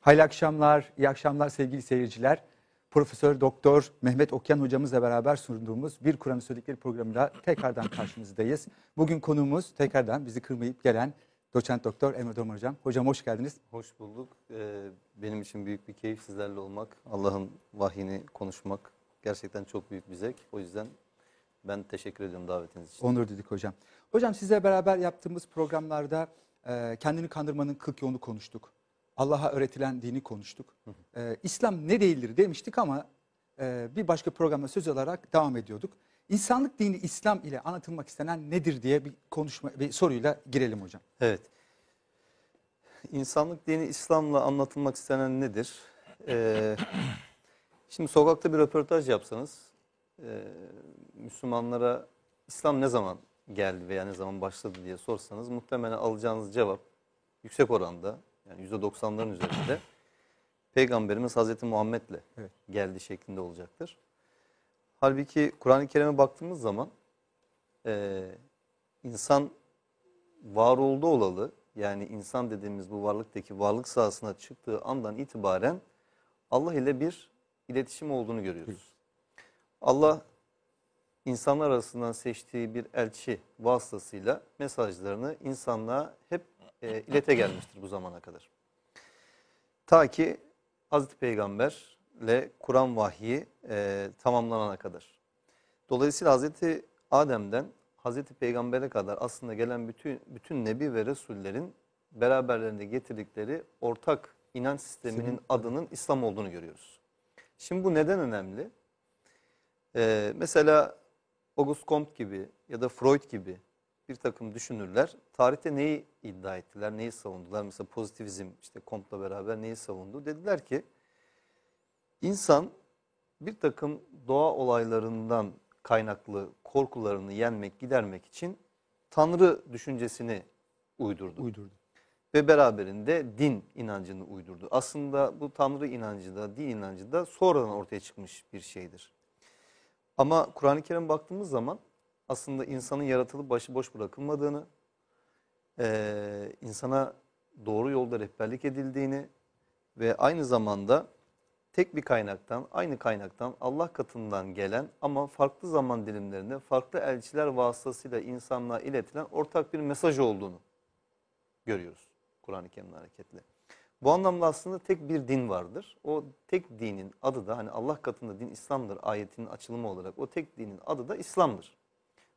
Hayırlı akşamlar, iyi akşamlar sevgili seyirciler. Profesör Doktor Mehmet Okyan hocamızla beraber sunduğumuz Bir Kur'an'ı Söyledikleri programıyla tekrardan karşınızdayız. Bugün konuğumuz tekrardan bizi kırmayıp gelen doçent doktor Emre Dorman hocam. Hocam hoş geldiniz. Hoş bulduk. Ee, benim için büyük bir keyif sizlerle olmak. Allah'ın vahyini konuşmak gerçekten çok büyük bir zevk. O yüzden ben teşekkür ediyorum davetiniz için. Onur dedik hocam. Hocam sizle beraber yaptığımız programlarda e, kendini kandırmanın kırk yolunu konuştuk. Allah'a öğretilen dini konuştuk. E, İslam ne değildir demiştik ama e, bir başka programda söz alarak devam ediyorduk. İnsanlık dini İslam ile anlatılmak istenen nedir diye bir konuşma bir soruyla girelim hocam. Evet. İnsanlık dini İslam'la anlatılmak istenen nedir? Ee, şimdi sokakta bir röportaj yapsanız e, Müslümanlara İslam ne zaman geldi veya ne zaman başladı diye sorsanız muhtemelen alacağınız cevap yüksek oranda yani %90'ların üzerinde Peygamberimiz Hazreti Muhammed'le Evet. geldi şeklinde olacaktır. Halbuki Kur'an-ı Kerim'e baktığımız zaman e, insan var oldu olalı yani insan dediğimiz bu varlıktaki varlık sahasına çıktığı andan itibaren Allah ile bir iletişim olduğunu görüyoruz. Allah insanlar arasından seçtiği bir elçi vasıtasıyla mesajlarını insanlığa hep e, ilete gelmiştir bu zamana kadar. Ta ki Hazreti Peygamberle Kur'an vahyi e, tamamlanana kadar. Dolayısıyla Hazreti Adem'den Hazreti Peygamber'e kadar aslında gelen bütün bütün nebi ve resullerin beraberlerinde getirdikleri ortak inanç sisteminin Senin- adının İslam olduğunu görüyoruz. Şimdi bu neden önemli? Ee, mesela Auguste Comte gibi ya da Freud gibi bir takım düşünürler tarihte neyi iddia ettiler, neyi savundular? Mesela pozitivizm işte Comte'la beraber neyi savundu? Dediler ki insan bir takım doğa olaylarından kaynaklı korkularını yenmek, gidermek için Tanrı düşüncesini uydurdu. Uydurdu. Ve beraberinde din inancını uydurdu. Aslında bu Tanrı inancı da, din inancı da sonradan ortaya çıkmış bir şeydir. Ama Kur'an-ı Kerim baktığımız zaman aslında insanın yaratılıp başıboş bırakılmadığını, eee, insana doğru yolda rehberlik edildiğini ve aynı zamanda tek bir kaynaktan, aynı kaynaktan Allah katından gelen ama farklı zaman dilimlerinde farklı elçiler vasıtasıyla insanlığa iletilen ortak bir mesaj olduğunu görüyoruz Kur'an-ı Kerim'in hareketle. Bu anlamda aslında tek bir din vardır. O tek dinin adı da hani Allah katında din İslam'dır ayetinin açılımı olarak o tek dinin adı da İslam'dır.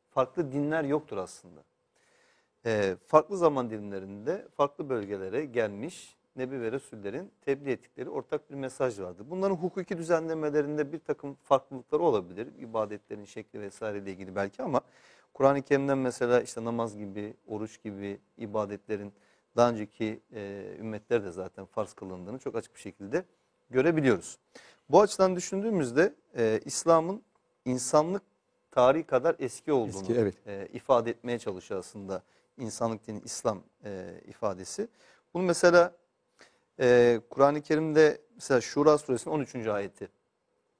Farklı dinler yoktur aslında. Ee, farklı zaman dilimlerinde farklı bölgelere gelmiş Nebi ve Resullerin tebliğ ettikleri ortak bir mesaj vardı. Bunların hukuki düzenlemelerinde bir takım farklılıkları olabilir. ibadetlerin şekli vesaireyle ilgili belki ama Kur'an-ı Kerim'den mesela işte namaz gibi, oruç gibi ibadetlerin daha önceki e, ümmetler de zaten farz kılındığını çok açık bir şekilde görebiliyoruz. Bu açıdan düşündüğümüzde e, İslam'ın insanlık tarihi kadar eski olduğunu Eski, evet. e, ifade etmeye çalışıyor aslında insanlık dini İslam e, ifadesi. Bunu mesela e, Kur'an-ı Kerim'de mesela Şura suresinin 13. ayeti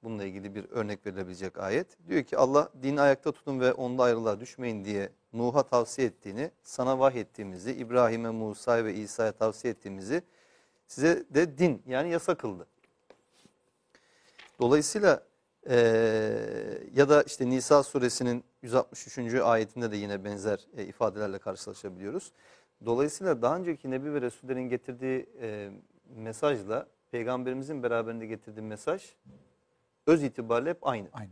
bununla ilgili bir örnek verilebilecek ayet. Diyor ki Allah dini ayakta tutun ve onda ayrılığa düşmeyin diye Nuh'a tavsiye ettiğini, sana vahyettiğimizi, İbrahim'e, Musa'ya ve İsa'ya tavsiye ettiğimizi size de din yani yasa kıldı. Dolayısıyla eee, ya da işte Nisa suresinin 163. ayetinde de yine benzer e, ifadelerle karşılaşabiliyoruz. Dolayısıyla daha önceki Nebi ve Resullerin getirdiği e, mesajla Peygamberimizin beraberinde getirdiği mesaj öz itibariyle hep aynı. Aynı.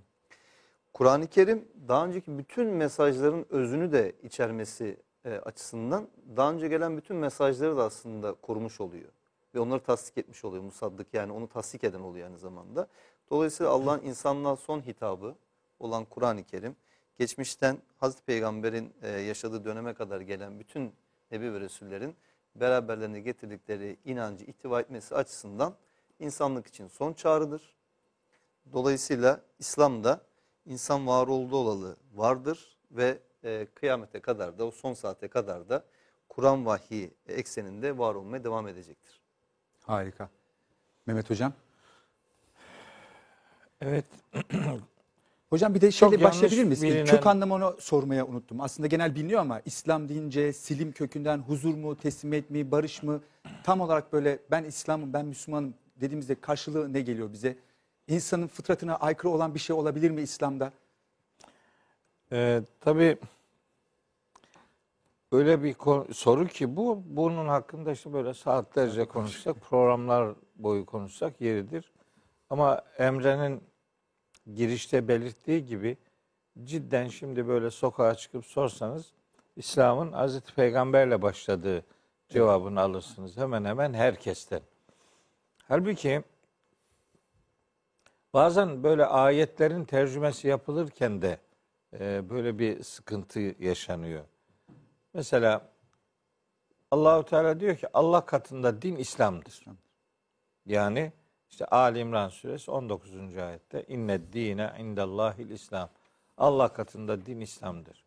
Kur'an-ı Kerim daha önceki bütün mesajların özünü de içermesi e, açısından daha önce gelen bütün mesajları da aslında korumuş oluyor. Ve onları tasdik etmiş oluyor musaddık yani onu tasdik eden oluyor aynı zamanda. Dolayısıyla Allah'ın insanlığa son hitabı olan Kur'an-ı Kerim geçmişten Hazreti Peygamber'in e, yaşadığı döneme kadar gelen bütün Nebi ve Resullerin beraberlerine getirdikleri inancı ihtiva etmesi açısından insanlık için son çağrıdır. Dolayısıyla İslam'da insan var olduğu olalı vardır ve e, kıyamete kadar da o son saate kadar da Kur'an vahyi ekseninde var olmaya devam edecektir. Harika. Mehmet hocam. Evet. Hocam bir de şeyle Çok başlayabilir miyiz? bilinen- Kök anlamını sormaya unuttum. Aslında genel biliniyor ama İslam deyince silim kökünden huzur mu, teslimiyet mi, barış mı? Tam olarak böyle ben İslam'ım, ben Müslümanım dediğimizde karşılığı ne geliyor bize? İnsanın fıtratına aykırı olan bir şey olabilir mi İslam'da? Ee, tabii öyle bir konu- soru ki bu bunun hakkında işte böyle saatlerce konuşsak programlar boyu konuşsak yeridir. Ama Emre'nin girişte belirttiği gibi cidden şimdi böyle sokağa çıkıp sorsanız İslam'ın Hazreti Peygamberle başladığı cevabını alırsınız hemen hemen herkesten. Halbuki bazen böyle ayetlerin tercümesi yapılırken de e, böyle bir sıkıntı yaşanıyor. Mesela Allahu Teala diyor ki Allah katında din İslam'dır. Yani işte Ali İmran suresi 19. ayette inne dine indallahil İslam. Allah katında din İslam'dır.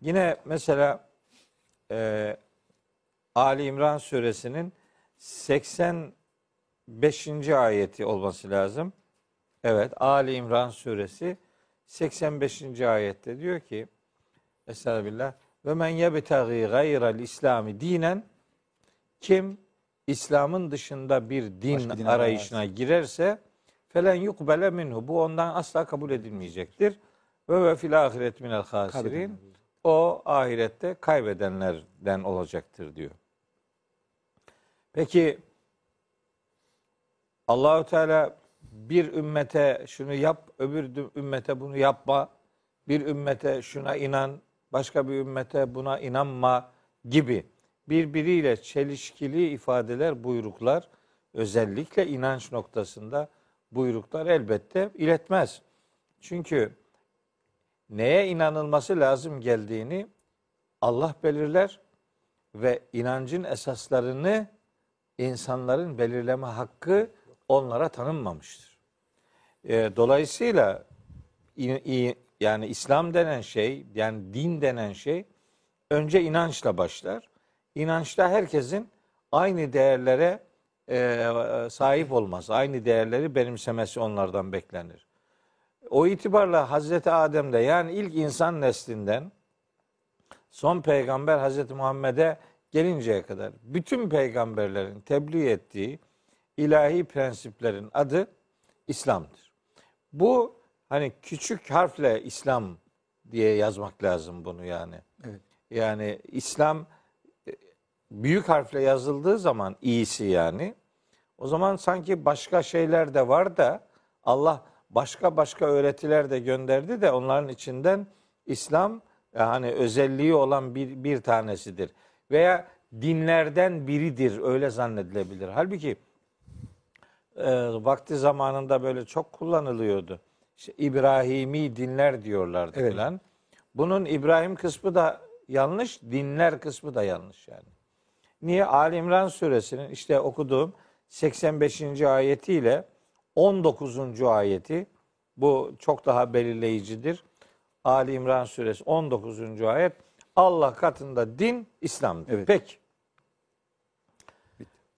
Yine mesela e, Ali İmran suresinin 85. ayeti olması lazım. Evet Ali İmran suresi 85. ayette diyor ki Estağfirullah ve men yebtagi gayra'l İslami dinen kim İslam'ın dışında bir din Başka arayışına girerse felen yukbele minhu bu ondan asla kabul edilmeyecektir. Ve ve fil ahiret minel hasirin o ahirette kaybedenlerden olacaktır diyor. Peki Allahü Teala bir ümmete şunu yap, öbür ümmete bunu yapma, bir ümmete şuna inan, başka bir ümmete buna inanma gibi birbiriyle çelişkili ifadeler, buyruklar özellikle inanç noktasında buyruklar elbette iletmez. Çünkü neye inanılması lazım geldiğini Allah belirler ve inancın esaslarını insanların belirleme hakkı onlara tanınmamıştır. E, dolayısıyla yani İslam denen şey, yani din denen şey önce inançla başlar. İnançta herkesin aynı değerlere e, sahip olması, aynı değerleri benimsemesi onlardan beklenir. O itibarla Hazreti Adem'de yani ilk insan neslinden son peygamber Hazreti Muhammed'e gelinceye kadar bütün peygamberlerin tebliğ ettiği ilahi prensiplerin adı İslam'dır. Bu hani küçük harfle İslam diye yazmak lazım bunu yani. Evet. Yani İslam e, büyük harfle yazıldığı zaman iyisi yani o zaman sanki başka şeyler de var da Allah başka başka öğretiler de gönderdi de onların içinden İslam yani özelliği olan bir, bir tanesidir. Veya dinlerden biridir öyle zannedilebilir. Halbuki e, vakti zamanında böyle çok kullanılıyordu. İşte İbrahimi dinler diyorlardı Evet. filan. Bunun İbrahim kısmı da yanlış, dinler kısmı da yanlış yani. Niye? Ali İmran suresinin işte okuduğum 85. ayetiyle 19. ayeti bu çok daha belirleyicidir. Ali İmran suresi 19. ayet Allah katında din İslam'dır. Evet. Peki.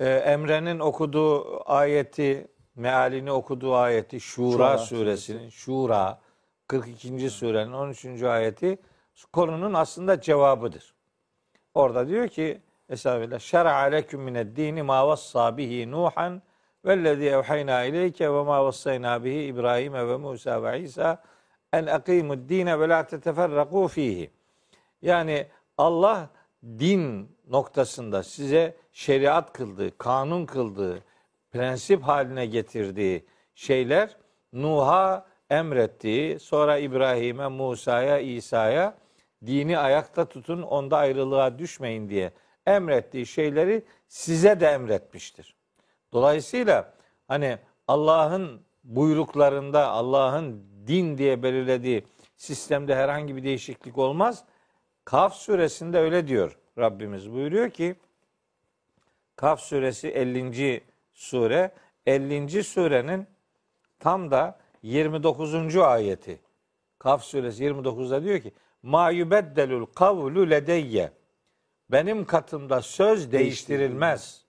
Ee, Emre'nin okuduğu ayeti, mealini okuduğu ayeti Şura, Şura suresinin Şura 42. surenin 13. ayeti konunun aslında cevabıdır. Orada diyor ki Estağfirullah. Şer'a leküm mined dini ma vassa bihi Nuhan vellezî evhayna ileyke ve ma vassayna bihi İbrahim ve Musa ve İsa en akimud dine ve la teteferrakû fihi. Yani Allah din noktasında size şeriat kıldığı, kanun kıldığı, prensip haline getirdiği şeyler Nuh'a emrettiği, sonra İbrahim'e, Musa'ya, İsa'ya dini ayakta tutun, onda ayrılığa düşmeyin diye emrettiği şeyleri size de emretmiştir. Dolayısıyla hani Allah'ın buyruklarında, Allah'ın din diye belirlediği sistemde herhangi bir değişiklik olmaz. Kaf suresinde öyle diyor Rabbimiz buyuruyor ki Kaf suresi 50. sure 50. surenin tam da 29. ayeti. Kaf suresi 29'da diyor ki Ma yubeddelul kavlu ledeyye benim katımda söz değiştirilmez.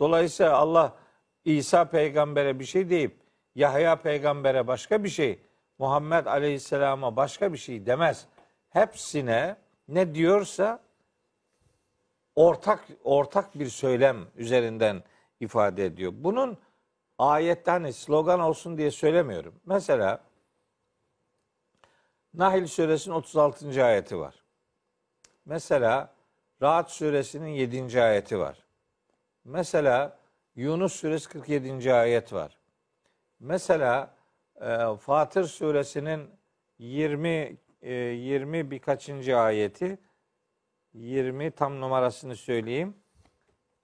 Dolayısıyla Allah İsa peygambere bir şey deyip Yahya peygambere başka bir şey, Muhammed Aleyhisselam'a başka bir şey demez. Hepsine ne diyorsa ortak ortak bir söylem üzerinden ifade ediyor. Bunun ayette hani slogan olsun diye söylemiyorum. Mesela Nahil suresinin 36. ayeti var. Mesela Rahat suresinin 7. ayeti var. Mesela Yunus suresi 47. ayet var. Mesela e, Fatır suresinin 20 e, 20 birkaçıncı ayeti 20 tam numarasını söyleyeyim.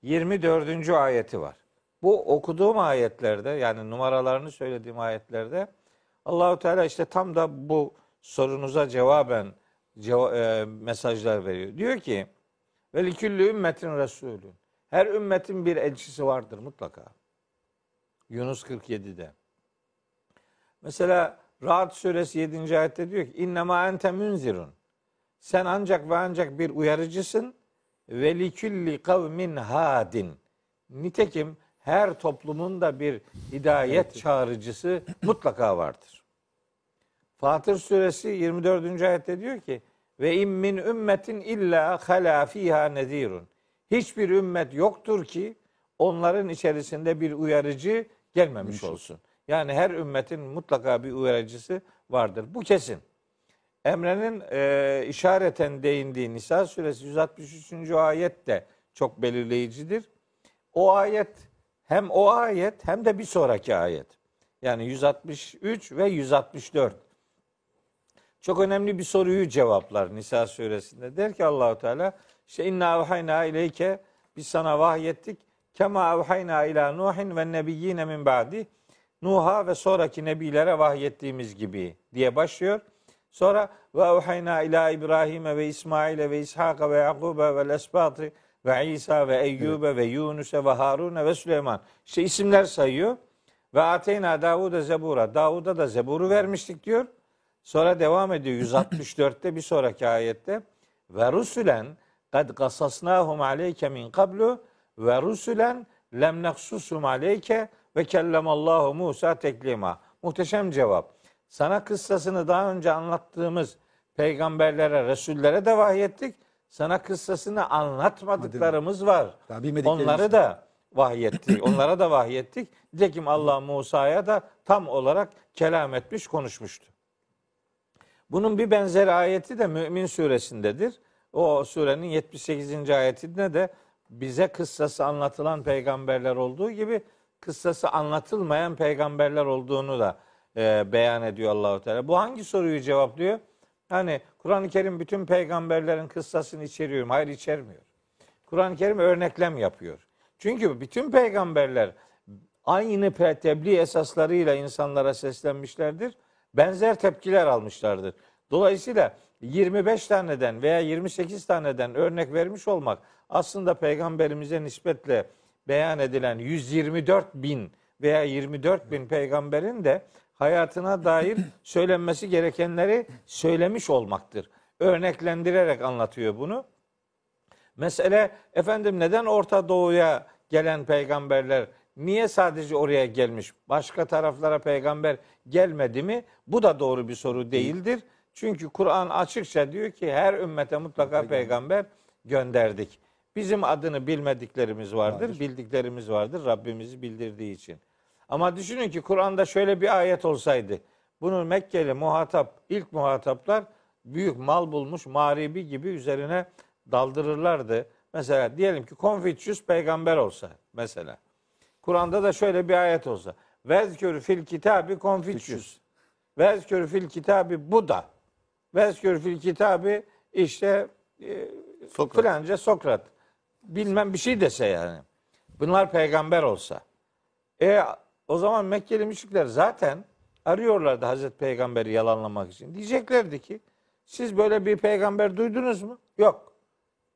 24. ayeti var. Bu okuduğum ayetlerde yani numaralarını söylediğim ayetlerde Allahu Teala işte tam da bu sorunuza cevaben ceva- e, mesajlar veriyor. Diyor ki ve liküllü ümmetin resulün. Her ümmetin bir elçisi vardır mutlaka. Yunus 47'de. Mesela Rahat suresi 7. ayette diyor ki innema ente münzirun. Sen ancak ve ancak bir uyarıcısın ve likülli kavmin hadin. Nitekim her toplumun da bir hidayet çağrıcısı mutlaka vardır. Fatır suresi 24. ayette diyor ki ve in min ümmetin illa hala fiha nedirun. Hiçbir ümmet yoktur ki onların içerisinde bir uyarıcı gelmemiş olsun. Yani her ümmetin mutlaka bir uyarıcısı vardır. Bu kesin. Emre'nin e, işareten değindiği Nisa suresi 163. ayet de çok belirleyicidir. O ayet hem o ayet hem de bir sonraki ayet. Yani 163 ve 164. Çok önemli bir soruyu cevaplar Nisa suresinde. Der ki Allahu Teala işte inna evhayna ileyke biz sana vahyettik. Kema evhayna ila Nuhin ve nebiyyine min ba'di. Nuh'a ve sonraki nebilere vahyettiğimiz gibi diye başlıyor. Sonra ve evhayna ila İbrahim'e ve İsmail'e ve İshak'a ve Yakub'e ve Lesbat'ı ve İsa ve Eyyub'e ve Yunus'e ve Harun'e ve Süleyman. İşte isimler sayıyor. Ve ateyna Davud'a zebura. Davud'a da zeburu vermiştik diyor. Sonra devam ediyor 164'te bir sonraki ayette. Ve rusulen kad kasasnahum aleyke min kablu ve rusulen lem neksusum aleyke ve kellemallahu Musa teklima. Muhteşem cevap. Sana kıssasını daha önce anlattığımız peygamberlere, resullere de vahyettik. Sana kıssasını anlatmadıklarımız var. Onları da vahyettik. Onlara da vahyettik. Nitekim Allah Musa'ya da tam olarak kelam etmiş, konuşmuştu. Bunun bir benzeri ayeti de Mümin suresindedir. O surenin 78. ayetinde de bize kıssası anlatılan peygamberler olduğu gibi kıssası anlatılmayan peygamberler olduğunu da e, beyan ediyor Allahu Teala. Bu hangi soruyu cevaplıyor? Hani Kur'an-ı Kerim bütün peygamberlerin kıssasını içeriyor mu? Hayır içermiyor. Kur'an-ı Kerim örneklem yapıyor. Çünkü bütün peygamberler aynı tebliğ esaslarıyla insanlara seslenmişlerdir. Benzer tepkiler almışlardır. Dolayısıyla 25 taneden veya 28 taneden örnek vermiş olmak aslında peygamberimize nispetle beyan edilen 124 bin veya 24 bin peygamberin de hayatına dair söylenmesi gerekenleri söylemiş olmaktır. Örneklendirerek anlatıyor bunu. Mesele efendim neden Orta Doğu'ya gelen peygamberler niye sadece oraya gelmiş? Başka taraflara peygamber gelmedi mi? Bu da doğru bir soru değildir. Çünkü Kur'an açıkça diyor ki her ümmete mutlaka peygamber gönderdik. Bizim adını bilmediklerimiz vardır, bildiklerimiz vardır Rabbimizi bildirdiği için. Ama düşünün ki Kur'an'da şöyle bir ayet olsaydı. Bunu Mekkeli muhatap, ilk muhataplar büyük mal bulmuş mağribi gibi üzerine daldırırlardı. Mesela diyelim ki Konfüçyüs peygamber olsa mesela. Kur'an'da da şöyle bir ayet olsa. Vezkür fil kitabı Konfüçyüs. Vezkür fil kitabı Buda. Vezkür fil kitabı işte e, Sokrat. filanca Sokrat. Bilmem bir şey dese yani. Bunlar peygamber olsa. E o zaman Mekkeli müşrikler zaten arıyorlardı Hazreti Peygamber'i yalanlamak için. Diyeceklerdi ki siz böyle bir peygamber duydunuz mu? Yok.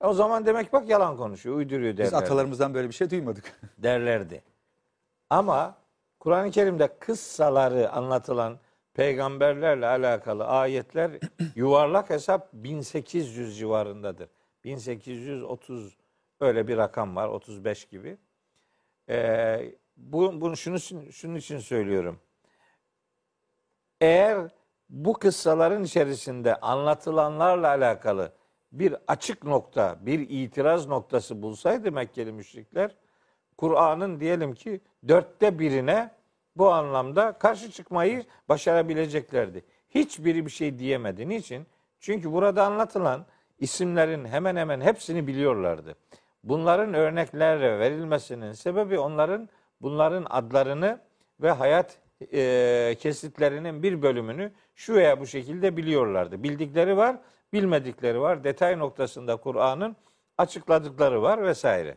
E o zaman demek bak yalan konuşuyor, uyduruyor Biz derlerdi. atalarımızdan böyle bir şey duymadık. derlerdi. Ama Kur'an-ı Kerim'de kıssaları anlatılan peygamberlerle alakalı ayetler yuvarlak hesap 1800 civarındadır. 1830 öyle bir rakam var 35 gibi. Ee, bu, bunu şunu şunun için söylüyorum. Eğer bu kıssaların içerisinde anlatılanlarla alakalı bir açık nokta, bir itiraz noktası bulsaydı Mekkeli müşrikler, Kur'an'ın diyelim ki dörtte birine bu anlamda karşı çıkmayı başarabileceklerdi. Hiçbiri bir şey diyemedi. Niçin? Çünkü burada anlatılan isimlerin hemen hemen hepsini biliyorlardı. Bunların örneklerle verilmesinin sebebi onların bunların adlarını ve hayat e, kesitlerinin bir bölümünü şu veya bu şekilde biliyorlardı. Bildikleri var, bilmedikleri var. Detay noktasında Kur'an'ın açıkladıkları var vesaire.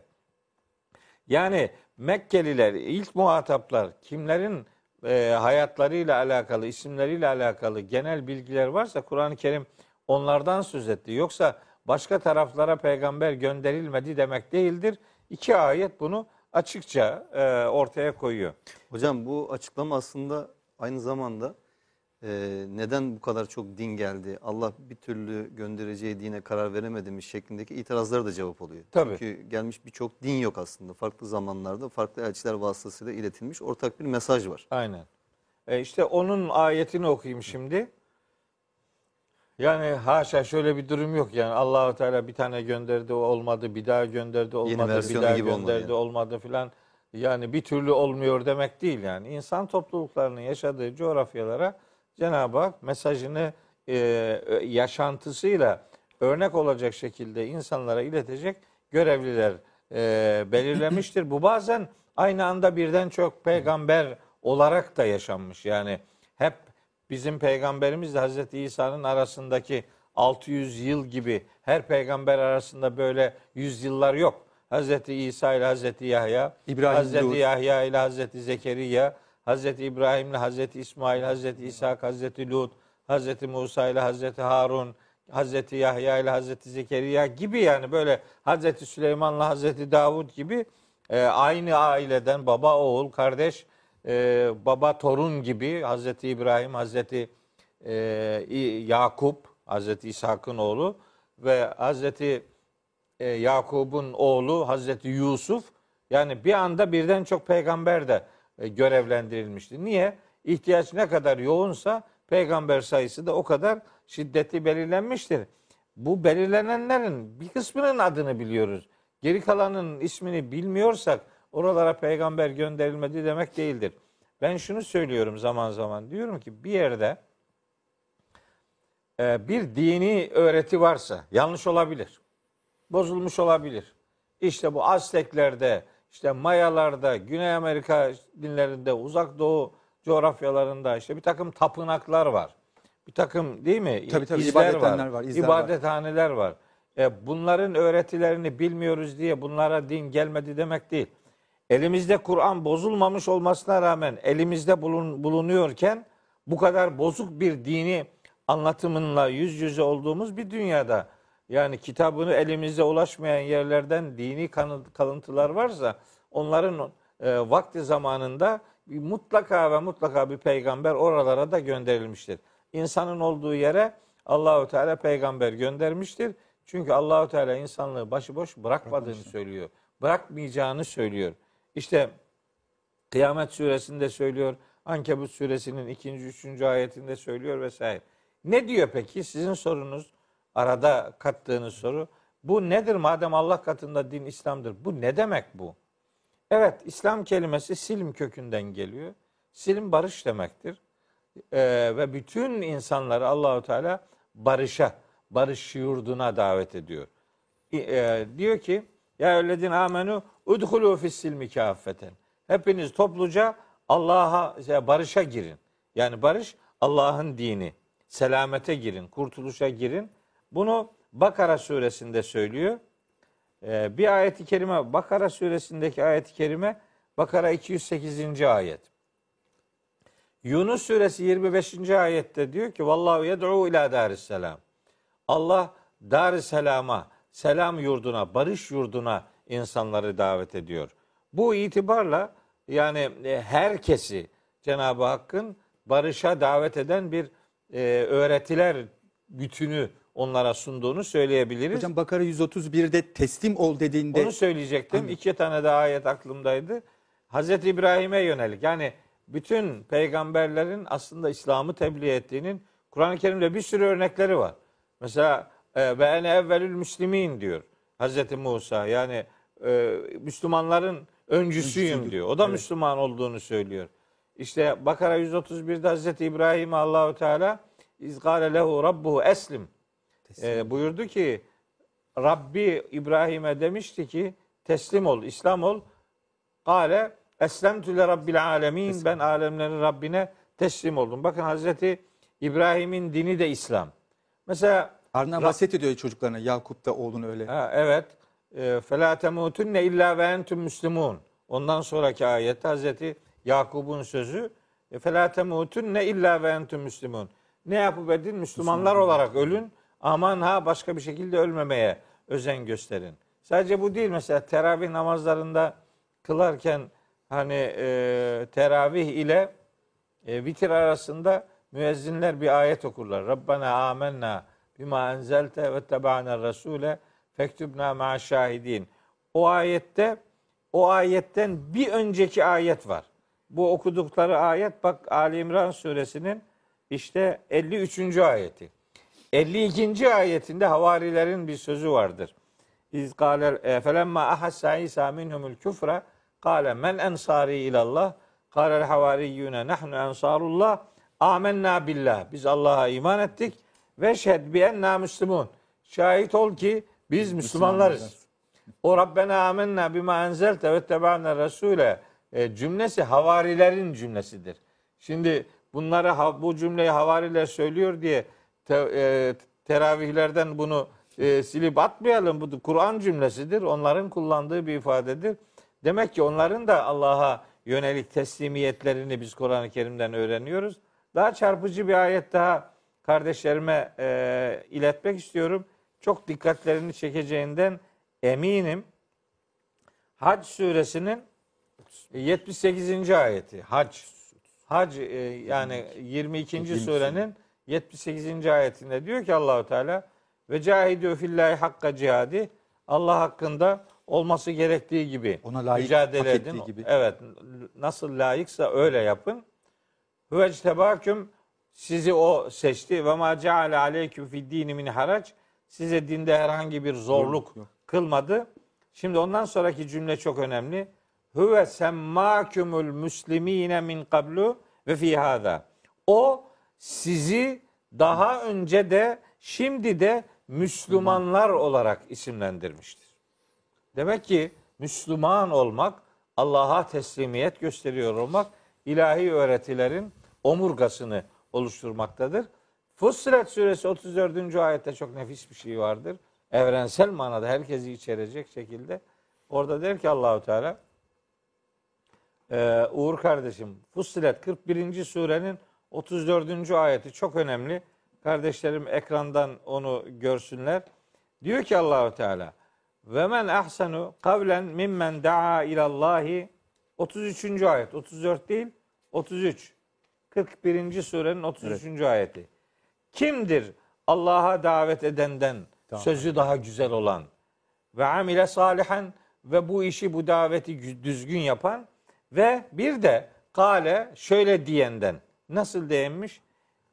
Yani Mekkeliler, ilk muhataplar kimlerin e, hayatlarıyla alakalı, isimleriyle alakalı genel bilgiler varsa Kur'an-ı Kerim onlardan söz etti. Yoksa başka taraflara peygamber gönderilmedi demek değildir. İki ayet bunu açıkça e, ortaya koyuyor. Hocam bu açıklama aslında aynı zamanda e, neden bu kadar çok din geldi, Allah bir türlü göndereceği dine karar veremedi mi şeklindeki itirazlara da cevap oluyor. Tabii. Çünkü gelmiş birçok din yok aslında. Farklı zamanlarda farklı elçiler vasıtasıyla iletilmiş ortak bir mesaj var. Aynen. E işte onun ayetini okuyayım şimdi. Yani haşa şöyle bir durum yok yani Allahu Teala bir tane gönderdi olmadı bir daha gönderdi olmadı bir daha gibi olmadı gönderdi yani. olmadı filan yani bir türlü olmuyor demek değil yani insan topluluklarının yaşadığı coğrafyalara Cenab-ı Hak mesajını e, yaşantısıyla örnek olacak şekilde insanlara iletecek görevliler e, belirlemiştir. Bu bazen aynı anda birden çok peygamber olarak da yaşanmış. Yani bizim peygamberimizle Hazreti İsa'nın arasındaki 600 yıl gibi her peygamber arasında böyle yüzyıllar yok. Hazreti İsa ile Hazreti Yahya, İbrahim, Hazreti Lut. Yahya ile Hazreti Zekeriya, Hazreti İbrahim ile Hazreti İsmail, Hazreti İshak, Hazreti Lut, Hazreti Musa ile Hazreti Harun, Hazreti Yahya ile Hazreti Zekeriya gibi yani böyle Hazreti Süleyman'la Hazreti Davud gibi e, aynı aileden baba oğul kardeş e, baba torun gibi Hazreti İbrahim Hazreti e, Yakup Hazreti İshak'ın oğlu ve Hazreti e, Yakup'un oğlu Hazreti Yusuf yani bir anda birden çok peygamber de e, görevlendirilmişti. Niye? İhtiyaç ne kadar yoğunsa peygamber sayısı da o kadar şiddetli belirlenmiştir. Bu belirlenenlerin bir kısmının adını biliyoruz. Geri kalanın ismini bilmiyorsak oralara peygamber gönderilmedi demek değildir. Ben şunu söylüyorum zaman zaman diyorum ki bir yerde e, bir dini öğreti varsa yanlış olabilir. Bozulmuş olabilir. İşte bu Azteklerde, işte Mayalarda, Güney Amerika dinlerinde, Uzak Doğu coğrafyalarında işte bir takım tapınaklar var. Bir takım değil mi? Tabii, tabii, İzler ibadethaneler var, izler var. İbadethaneler var. E, bunların öğretilerini bilmiyoruz diye bunlara din gelmedi demek değil. Elimizde Kur'an bozulmamış olmasına rağmen elimizde bulun, bulunuyorken bu kadar bozuk bir dini anlatımınla yüz yüze olduğumuz bir dünyada yani kitabını elimizde ulaşmayan yerlerden dini kalıntılar varsa onların e, vakti zamanında mutlaka ve mutlaka bir peygamber oralara da gönderilmiştir. İnsanın olduğu yere Allahu Teala peygamber göndermiştir. Çünkü Allahu Teala insanlığı başıboş bırakmadığını söylüyor. Bırakmayacağını söylüyor. İşte Kıyamet suresinde söylüyor. Ankebut suresinin ikinci, üçüncü ayetinde söylüyor vesaire. Ne diyor peki? Sizin sorunuz arada kattığınız soru. Bu nedir madem Allah katında din İslam'dır? Bu ne demek bu? Evet İslam kelimesi silm kökünden geliyor. Silm barış demektir. Ee, ve bütün insanları Allahu Teala barışa, barış yurduna davet ediyor. İ- e, diyor ki ya ellezine amenu udhulu fis silmi kâffeten. Hepiniz topluca Allah'a barışa girin. Yani barış Allah'ın dini. Selamete girin, kurtuluşa girin. Bunu Bakara suresinde söylüyor. Ee, bir ayeti kerime Bakara suresindeki ayeti kerime Bakara 208. ayet. Yunus suresi 25. ayette diyor ki vallahu yed'u ila daris selam. Allah dar selama, selam yurduna, barış yurduna insanları davet ediyor. Bu itibarla yani e, herkesi Cenab-ı Hakk'ın barışa davet eden bir e, öğretiler bütünü onlara sunduğunu söyleyebiliriz. Hocam Bakara 131'de teslim ol dediğinde Onu söyleyecektim. İki tane daha ayet aklımdaydı. Hazreti İbrahim'e yönelik. Yani bütün peygamberlerin aslında İslam'ı tebliğ ettiğinin Kur'an-ı Kerim'de bir sürü örnekleri var. Mesela ve ene evvelül müslimin diyor Hazreti Musa. Yani e, Müslümanların öncüsüyüm diyor. O da Evet. Müslüman olduğunu söylüyor. İşte Bakara 131'de Hazreti İbrahim Allahu Teala izgare lehu rabbuhu eslim e, buyurdu ki Rabbi İbrahim'e demişti ki teslim ol, İslam ol. Kale eslemtü le rabbil alemin. Ben alemlerin Rabbine teslim oldum. Bakın Hazreti İbrahim'in dini de İslam. Mesela Rab- vasiyet ediyor çocuklarına. Yakup da oğlunu öyle. Ha, evet. Temutunne illa ve entüm müslimun. Ondan sonraki ayette Hazreti Yakub'un sözü temutunne illa ve entüm müslimun. Ne yapıp edin? Müslümanlar olarak ölün. Aman ha başka bir şekilde ölmemeye özen gösterin. Sadece bu değil mesela teravih namazlarında kılarken hani e, teravih ile e, vitir arasında müezzinler bir ayet okurlar. Rabbena amennâ bima enzelte ve teba'na rasule fektübna ma şahidin. O ayette o ayetten bir önceki ayet var. Bu okudukları ayet bak Ali İmran suresinin işte 53. ayeti. 52. ayetinde havarilerin bir sözü vardır. İz kâle felemma ahassa İsa minhumul küfre kâle men ensari ilallah kâlel havariyyûne nahnu ensarullah amennâ billah. Biz Allah'a iman ettik ve şhed bi enna müslümun. Şahit ol ki biz Müslümanlarız. O Rabbena amennâ bima enzelte ve tebâne resûle e, cümlesi havarilerin cümlesidir. Şimdi bunları bu cümleyi havariler söylüyor diye te- e, teravihlerden bunu e, silip atmayalım. Bu Kur'an cümlesidir. Onların kullandığı bir ifadedir. Demek ki onların da Allah'a yönelik teslimiyetlerini biz Kur'an-ı Kerim'den öğreniyoruz. Daha çarpıcı bir ayet daha kardeşlerime e, iletmek istiyorum. Çok dikkatlerini çekeceğinden eminim. Hac suresinin 78. ayeti. Hac. Hac e, yani 22. surenin 78. ayetinde diyor ki Allahu Teala ve cahidü fillahi hakka cihadi Allah hakkında olması gerektiği gibi Ona layık, mücadele edin. gibi. Evet. Nasıl layıksa öyle yapın. Hüvectebaküm sizi o seçti ve ma ceale aleyküm fid dini min harac size dinde herhangi bir zorluk kılmadı. Şimdi ondan sonraki cümle çok önemli. Huve semmâkümül müslimîne min kablu ve fî hâdâ. O sizi daha önce de şimdi de Müslümanlar olarak isimlendirmiştir. Demek ki Müslüman olmak, Allah'a teslimiyet gösteriyor olmak, ilahi öğretilerin omurgasını oluşturmaktadır. Fussilet suresi 34. ayette çok nefis bir şey vardır. Evrensel manada herkesi içerecek şekilde. Orada der ki Allahu Teala ee, Uğur kardeşim Fussilet 41. surenin 34. ayeti çok önemli. Kardeşlerim ekrandan onu görsünler. Diyor ki Allahu Teala ve men ahsanu kavlen mimmen daa ilallahi 33. ayet 34 değil 33 41. surenin 33. ayeti. Kimdir Allah'a davet edenden Tamam. sözü daha güzel olan ve amile salihen ve bu işi bu daveti gü- düzgün yapan ve bir de kale şöyle diyenden nasıl değinmiş?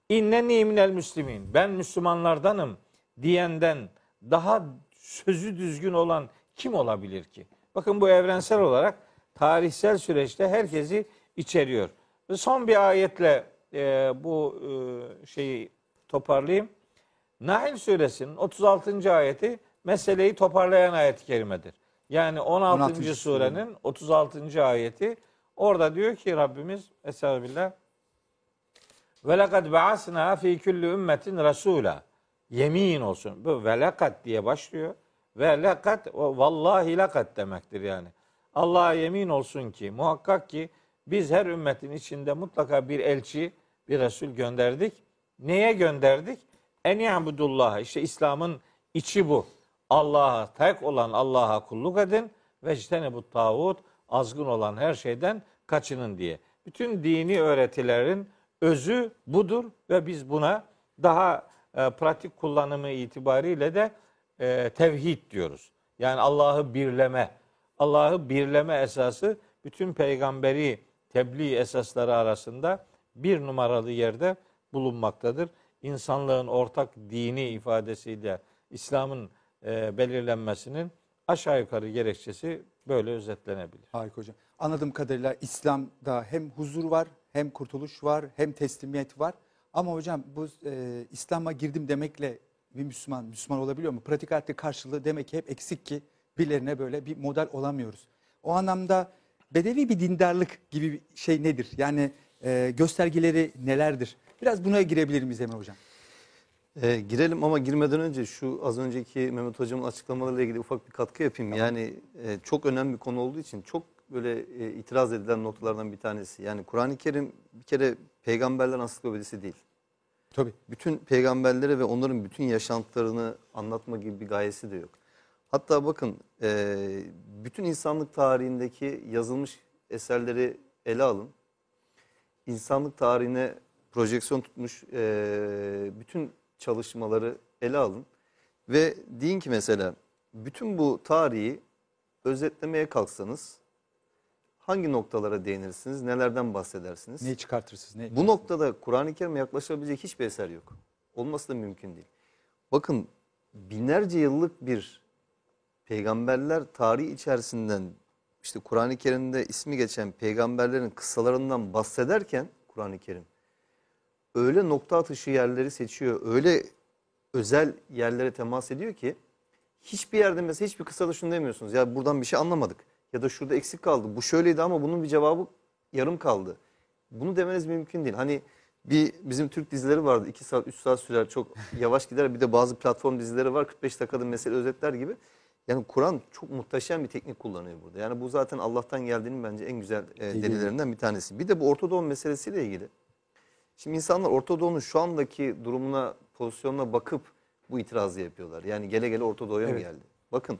İnneni minel müslimin. Ben Müslümanlardanım diyenden daha sözü düzgün olan kim olabilir ki? Bakın bu evrensel olarak tarihsel süreçte herkesi içeriyor. Son bir ayetle e, bu e, şeyi toparlayayım. Nahl suresinin 36. ayeti meseleyi toparlayan ayet-i kerimedir. Yani 16. 16. surenin 36. ayeti orada diyor ki Rabbimiz Estağfirullah ve lekad ba'asna fi kulli ümmetin rasula. Yemin olsun. Bu ve lekad diye başlıyor. Ve lekad vallahi lekad demektir yani. Allah'a yemin olsun ki muhakkak ki biz her ümmetin içinde mutlaka bir elçi, bir resul gönderdik. Neye gönderdik? En ya'budullah. İşte İslam'ın içi bu. Allah'a tek olan Allah'a kulluk edin ve bu tağut azgın olan her şeyden kaçının diye. Bütün dini öğretilerin özü budur ve biz buna daha e, pratik kullanımı itibariyle de e, tevhid diyoruz. Yani Allah'ı birleme. Allah'ı birleme esası bütün peygamberi tebliğ esasları arasında bir numaralı yerde bulunmaktadır. insanlığın ortak dini ifadesiyle İslam'ın e, belirlenmesinin aşağı yukarı gerekçesi böyle özetlenebilir. Harika hocam. Anladığım kadarıyla İslam'da hem huzur var, hem kurtuluş var, hem teslimiyet var. Ama hocam bu e, İslam'a girdim demekle bir Müslüman Müslüman olabiliyor mu? Pratik hayatta karşılığı demek ki hep eksik ki birilerine böyle bir model olamıyoruz. O anlamda bedevi bir dindarlık gibi bir şey nedir? Yani e, göstergeleri nelerdir? Biraz buna girebilir miyiz Emre hocam? E, girelim ama girmeden önce şu az önceki Mehmet Hocam'ın açıklamalarıyla ilgili ufak bir katkı yapayım. Yani e, çok önemli bir konu olduğu için çok böyle e, itiraz edilen noktalardan bir tanesi. Yani Kur'an-ı Kerim bir kere peygamberler ansiklopedisi değil. Tabii. bütün peygamberleri ve onların bütün yaşantılarını anlatma gibi bir gayesi de yok. Hatta bakın e, bütün insanlık tarihindeki yazılmış eserleri ele alın. İnsanlık tarihine projeksiyon tutmuş e, bütün çalışmaları ele alın. Ve deyin ki mesela bütün bu tarihi özetlemeye kalksanız hangi noktalara değinirsiniz, nelerden bahsedersiniz? Neyi çıkartırsınız? Ne Bu noktada Kur'an-ı Kerim'e yaklaşabilecek hiçbir eser yok. Olması da mümkün değil. Bakın binlerce yıllık bir peygamberler tarihi içerisinden işte Kur'an-ı Kerim'de ismi geçen peygamberlerin kıssalarından bahsederken Kur'an-ı Kerim öyle nokta atışı yerleri seçiyor, öyle özel yerlere temas ediyor ki hiçbir yerde mesela hiçbir kıssada şunu demiyorsunuz. Ya buradan bir şey anlamadık ya da şurada eksik kaldı. Bu şöyleydi ama bunun bir cevabı yarım kaldı. Bunu demeniz mümkün değil. Hani bir bizim Türk dizileri vardı. 2 saat 3 saat sürer çok yavaş gider. Bir de bazı platform dizileri var 45 dakikada mesele özetler gibi. Yani Kur'an çok muhteşem bir teknik kullanıyor burada. Yani bu zaten Allah'tan geldiğinin bence en güzel e, delillerinden bir tanesi. Bir de bu Orta Doğu meselesiyle ilgili. Şimdi insanlar Orta Doğu'nun şu andaki durumuna, pozisyonuna bakıp bu itirazı yapıyorlar. Yani gele gele Orta Doğu'ya mı Evet. geldi? Bakın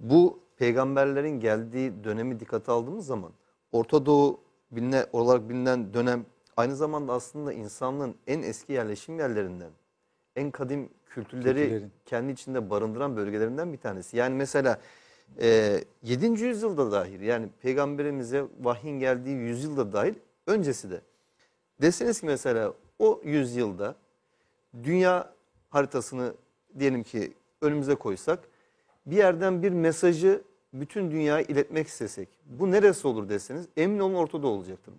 bu peygamberlerin geldiği dönemi dikkate aldığımız zaman Orta Doğu biline, olarak bilinen dönem aynı zamanda aslında insanlığın en eski yerleşim yerlerinden, en kadim kültürleri Kültürlerin. kendi içinde barındıran bölgelerinden bir tanesi. Yani mesela e, 7. yüzyılda dahil yani peygamberimize vahyin geldiği yüzyılda dahil öncesi de deseniz ki mesela o yüzyılda dünya haritasını diyelim ki önümüze koysak bir yerden bir mesajı bütün dünyaya iletmek istesek bu neresi olur deseniz emin olun ortada olacaktır.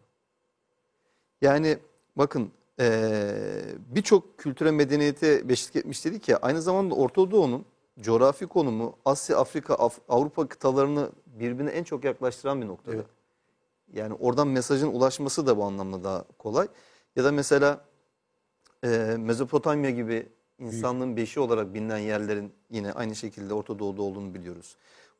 Yani bakın eee, birçok kültüre medeniyete beşlik etmiş dedik ya aynı zamanda Orta Doğu'nun coğrafi konumu Asya, Afrika, Af- Avrupa kıtalarını birbirine en çok yaklaştıran bir noktada. Evet. Yani oradan mesajın ulaşması da bu anlamda daha kolay. Ya da mesela e, Mezopotamya gibi insanlığın beşi olarak bilinen yerlerin yine aynı şekilde Orta Doğu'da olduğunu biliyoruz.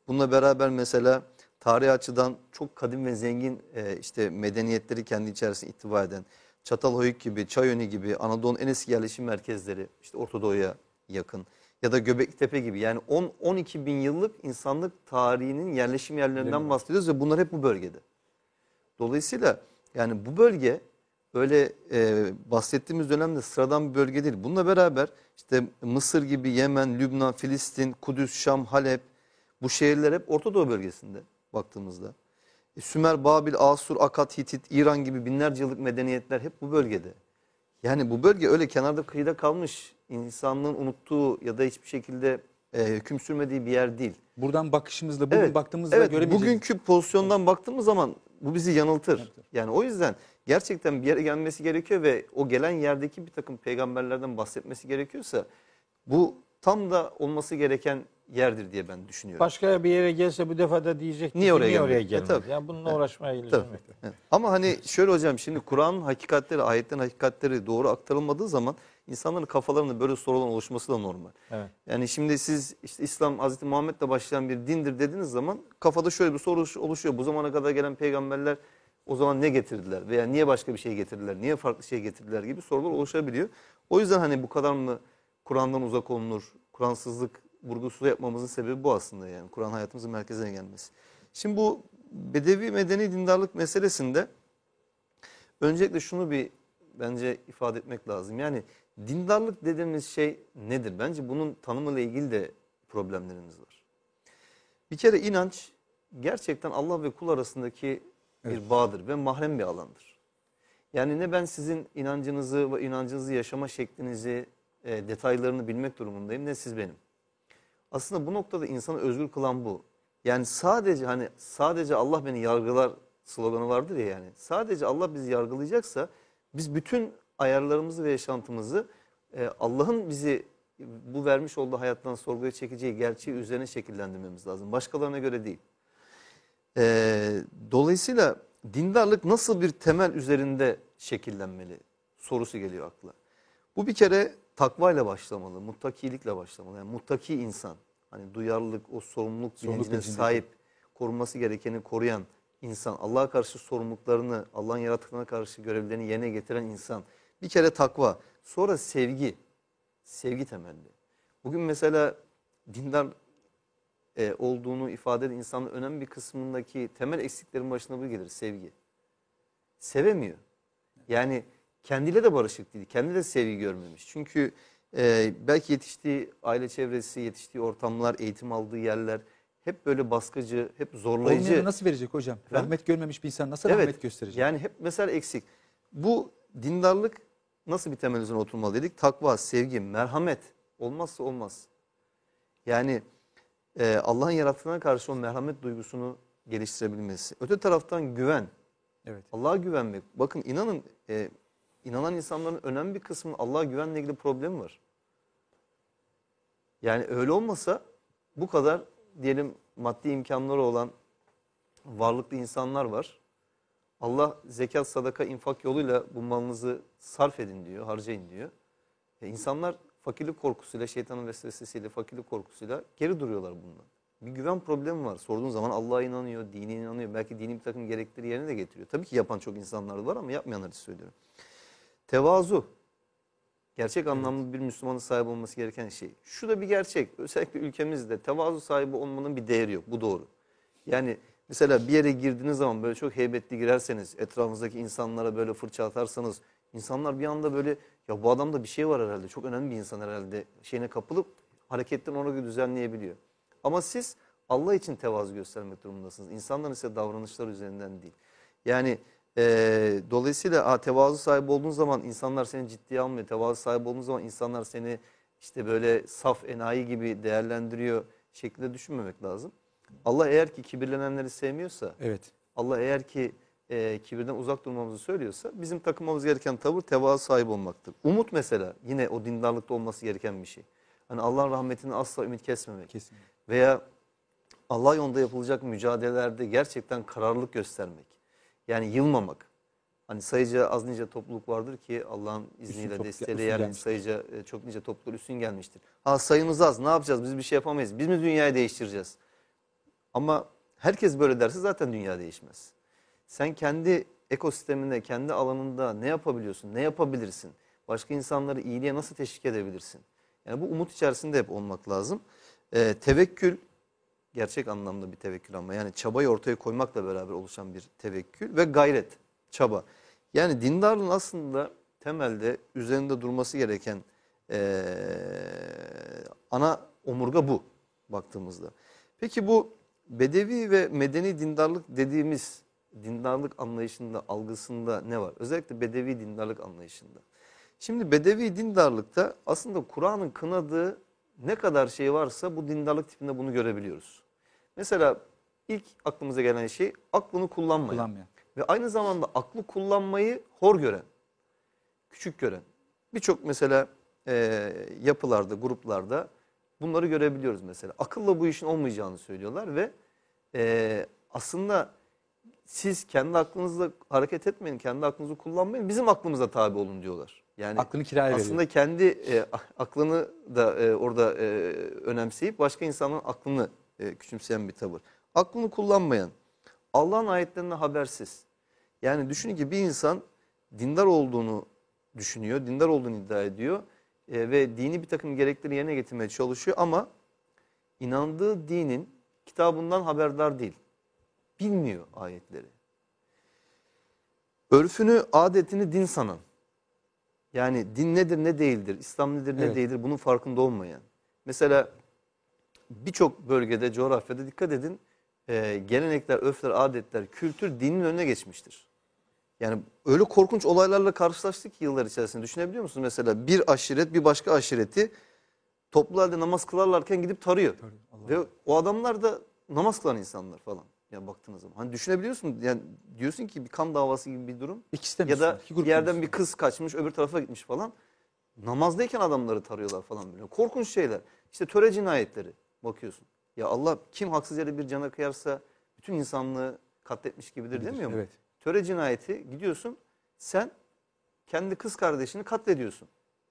Bununla beraber mesela tarih açıdan çok kadim ve zengin e, işte medeniyetleri kendi içerisinde ihtiva eden Çatalhöyük gibi, Çayönü gibi Anadolu'nun en eski yerleşim merkezleri işte Orta Doğu'ya yakın ya da Göbekli gibi yani 10-12 bin yıllık insanlık tarihinin yerleşim yerlerinden bahsediyoruz ve bunlar hep bu bölgede. Dolayısıyla yani bu bölge öyle e, bahsettiğimiz dönemde sıradan bir bölge değil. Bununla beraber işte Mısır gibi Yemen, Lübnan, Filistin, Kudüs, Şam, Halep bu şehirler hep Orta Doğu bölgesinde baktığımızda. E, Sümer, Babil, Asur, Akat, Hitit, İran gibi binlerce yıllık medeniyetler hep bu bölgede. Yani bu bölge öyle kenarda kıyıda kalmış insanlığın unuttuğu ya da hiçbir şekilde e, hüküm sürmediği bir yer değil. Buradan bakışımızla, bugün Evet, baktığımızda evet, göremeyeceğiz. Bugünkü pozisyondan baktığımız zaman bu bizi yanıltır. Yani o yüzden gerçekten bir yere gelmesi gerekiyor ve o gelen yerdeki bir takım peygamberlerden bahsetmesi gerekiyorsa bu tam da olması gereken yerdir diye ben düşünüyorum. Başka bir yere gelse bu defa da diyecek Niye oraya niye gelmedi? oraya E, gelmedi? tabii. yani bununla Evet. uğraşmaya lüzum Tabii. yok. Ama hani şöyle hocam şimdi Kur'an'ın hakikatleri, ayetlerin hakikatleri doğru aktarılmadığı zaman insanların kafalarında böyle soruların oluşması da normal. Evet. Yani şimdi siz işte İslam Hazreti Muhammed'le başlayan bir dindir dediğiniz zaman kafada şöyle bir soru oluşuyor. Bu zamana kadar gelen peygamberler o zaman ne getirdiler veya niye başka bir şey getirdiler, niye farklı şey getirdiler gibi sorular oluşabiliyor. O yüzden hani bu kadar mı Kur'an'dan uzak olunur, Kur'ansızlık vurgusu yapmamızın sebebi bu aslında yani Kur'an hayatımızın merkezine gelmesi. Şimdi bu bedevi medeni dindarlık meselesinde öncelikle şunu bir bence ifade etmek lazım. Yani dindarlık dediğimiz şey nedir? Bence bunun tanımıyla ilgili de problemlerimiz var. Bir kere inanç gerçekten Allah ve kul arasındaki bir bağdır ve mahrem bir alandır. Yani ne ben sizin inancınızı ve inancınızı yaşama şeklinizi, e, detaylarını bilmek durumundayım ne siz benim. Aslında bu noktada insanı özgür kılan bu. Yani sadece hani sadece Allah beni yargılar sloganı vardır ya yani. Sadece Allah bizi yargılayacaksa biz bütün ayarlarımızı ve yaşantımızı e, Allah'ın bizi bu vermiş olduğu hayattan sorguya çekeceği gerçeği üzerine şekillendirmemiz lazım. Başkalarına göre değil. E, dolayısıyla dindarlık nasıl bir temel üzerinde şekillenmeli sorusu geliyor akla. Bu bir kere takvayla başlamalı, muttakilikle başlamalı. Yani muttaki insan, hani duyarlılık, o sorumluluk Sorumluluk bilincine bilincindeki. sahip, korunması gerekeni koruyan insan, Allah'a karşı sorumluluklarını, Allah'ın yaratıklarına karşı görevlerini yerine getiren insan. Bir kere takva, sonra sevgi, sevgi temelli. Bugün mesela dindar e, olduğunu ifade eden insanın önemli bir kısmındaki temel eksiklerin başına bu gelir, sevgi. Sevemiyor. Yani kendiyle de barışık değil, kendiyle de sevgi görmemiş. Çünkü e, belki yetiştiği aile çevresi, yetiştiği ortamlar, eğitim aldığı yerler hep böyle baskıcı, hep zorlayıcı. Olmayanı nasıl verecek hocam? Efendim? Rahmet görmemiş bir insan nasıl Evet, rahmet gösterecek? Yani hep mesela eksik. Bu dindarlık nasıl bir temel üzerine oturmalı dedik? Takva, sevgi, merhamet olmazsa olmaz. Yani e, Allah'ın yarattığına karşı o merhamet duygusunu geliştirebilmesi. Öte taraftan güven, Evet. Allah'a güvenmek. Bakın inanın e, inanan insanların önemli bir kısmının Allah'a güvenle ilgili problemi var. Yani öyle olmasa bu kadar diyelim maddi imkanları olan varlıklı insanlar var. Allah zekat, sadaka, infak yoluyla bu malınızı sarf edin diyor, harcayın diyor. E insanlar fakirlik korkusuyla, şeytanın vesvesesiyle, fakirlik korkusuyla geri duruyorlar bundan. Bir güven problemi var. Sorduğun zaman Allah'a inanıyor, dine inanıyor. Belki dini bir takım gerekleri yerine de getiriyor. Tabii ki yapan çok insanlar var ama yapmayanlar için söylüyorum. Tevazu. Gerçek anlamda bir Müslümanın sahip olması gereken şey. Şu da bir gerçek. Özellikle ülkemizde tevazu sahibi olmanın bir değeri yok. Bu doğru. Yani mesela bir yere girdiğiniz zaman böyle çok heybetli girerseniz, etrafınızdaki insanlara böyle fırça atarsanız, insanlar bir anda böyle ya bu adamda bir şey var herhalde, çok önemli bir insan herhalde şeyine kapılıp hareketlerini ona göre düzenleyebiliyor. Ama siz Allah için tevazu göstermek durumundasınız. İnsanların ise davranışlar üzerinden değil. Yani eee, dolayısıyla a, tevazu sahibi olduğun zaman insanlar seni ciddiye almıyor. Tevazu sahibi olduğun zaman insanlar seni işte böyle saf enayi gibi değerlendiriyor şeklinde düşünmemek lazım. Allah eğer ki kibirlenenleri sevmiyorsa, Evet. Allah eğer ki e, kibirden uzak durmamızı söylüyorsa bizim takılmamız gereken tavır tevazu sahibi olmaktır. Umut mesela yine o dindarlıkta olması gereken bir şey. Hani Allah'ın rahmetini asla ümit kesmemek. Kesinlikle. Veya Allah yolunda yapılacak mücadelelerde gerçekten kararlılık göstermek. Yani yılmamak. Hani sayıca az nice topluluk vardır ki Allah'ın izniyle desteğiyle üstün yani gelmiştir. sayıca e, çok nice topluluklar üstün gelmiştir. Ha sayımız az ne yapacağız biz bir şey yapamayız. Biz mi dünyayı değiştireceğiz? Ama herkes böyle derse zaten dünya değişmez. Sen kendi ekosisteminde, kendi alanında ne yapabiliyorsun, ne yapabilirsin? Başka insanları iyiliğe nasıl teşvik edebilirsin? Yani bu umut içerisinde hep olmak lazım. Ee, tevekkül, gerçek anlamda bir tevekkül ama yani çabayı ortaya koymakla beraber oluşan bir tevekkül ve gayret, çaba. Yani dindarlığın aslında temelde üzerinde durması gereken ee, ana omurga bu baktığımızda. Peki bu bedevi ve medeni dindarlık dediğimiz dindarlık anlayışında, algısında ne var? Özellikle bedevi dindarlık anlayışında. Şimdi bedevi dindarlıkta aslında Kur'an'ın kınadığı ne kadar şey varsa bu dindarlık tipinde bunu görebiliyoruz. Mesela ilk aklımıza gelen şey aklını kullanmayan. Kullanmayan. Ve aynı zamanda aklı kullanmayı hor gören, küçük gören. Birçok mesela e, yapılarda, gruplarda bunları görebiliyoruz mesela. Akılla bu işin olmayacağını söylüyorlar ve e, aslında siz kendi aklınızla hareket etmeyin, kendi aklınızı kullanmayın, bizim aklımıza tabi olun diyorlar. Yani Aklını kiraya veriyor. aslında kendi e, aklını da e, orada e, önemseyip başka insanın aklını e, küçümseyen bir tavır. Aklını kullanmayan, Allah'ın ayetlerinden habersiz. Yani düşünün ki bir insan dindar olduğunu düşünüyor, dindar olduğunu iddia ediyor e, ve dini bir takım gerekleri yerine getirmeye çalışıyor ama inandığı dinin kitabından haberdar değil. Bilmiyor ayetleri. Örfünü, adetini din sanan, yani din nedir ne değildir, İslam nedir ne Evet. değildir bunun farkında olmayan. Mesela birçok bölgede, coğrafyada dikkat edin e, gelenekler, örfler, adetler, kültür dinin önüne geçmiştir. Yani öyle korkunç olaylarla karşılaştık ki yıllar içerisinde. Düşünebiliyor musunuz? Mesela bir aşiret bir başka aşireti toplu halde namaz kılarlarken gidip tarıyor. Ve o adamlar da namaz kılan insanlar falan. Ya baktığınız zaman. Hani düşünebiliyorsun yani diyorsun ki bir kan davası gibi bir durum. İkisi de Ya Müslüman, da iki grup bir yerden Müslüman. bir kız kaçmış öbür tarafa gitmiş falan. Namazdayken adamları tarıyorlar falan böyle. Korkunç şeyler. İşte töre cinayetleri bakıyorsun. Ya Allah kim haksız yere bir cana kıyarsa bütün insanlığı katletmiş gibidir demiyor mu? Evet. Töre cinayeti gidiyorsun sen kendi kız kardeşini katlediyorsun.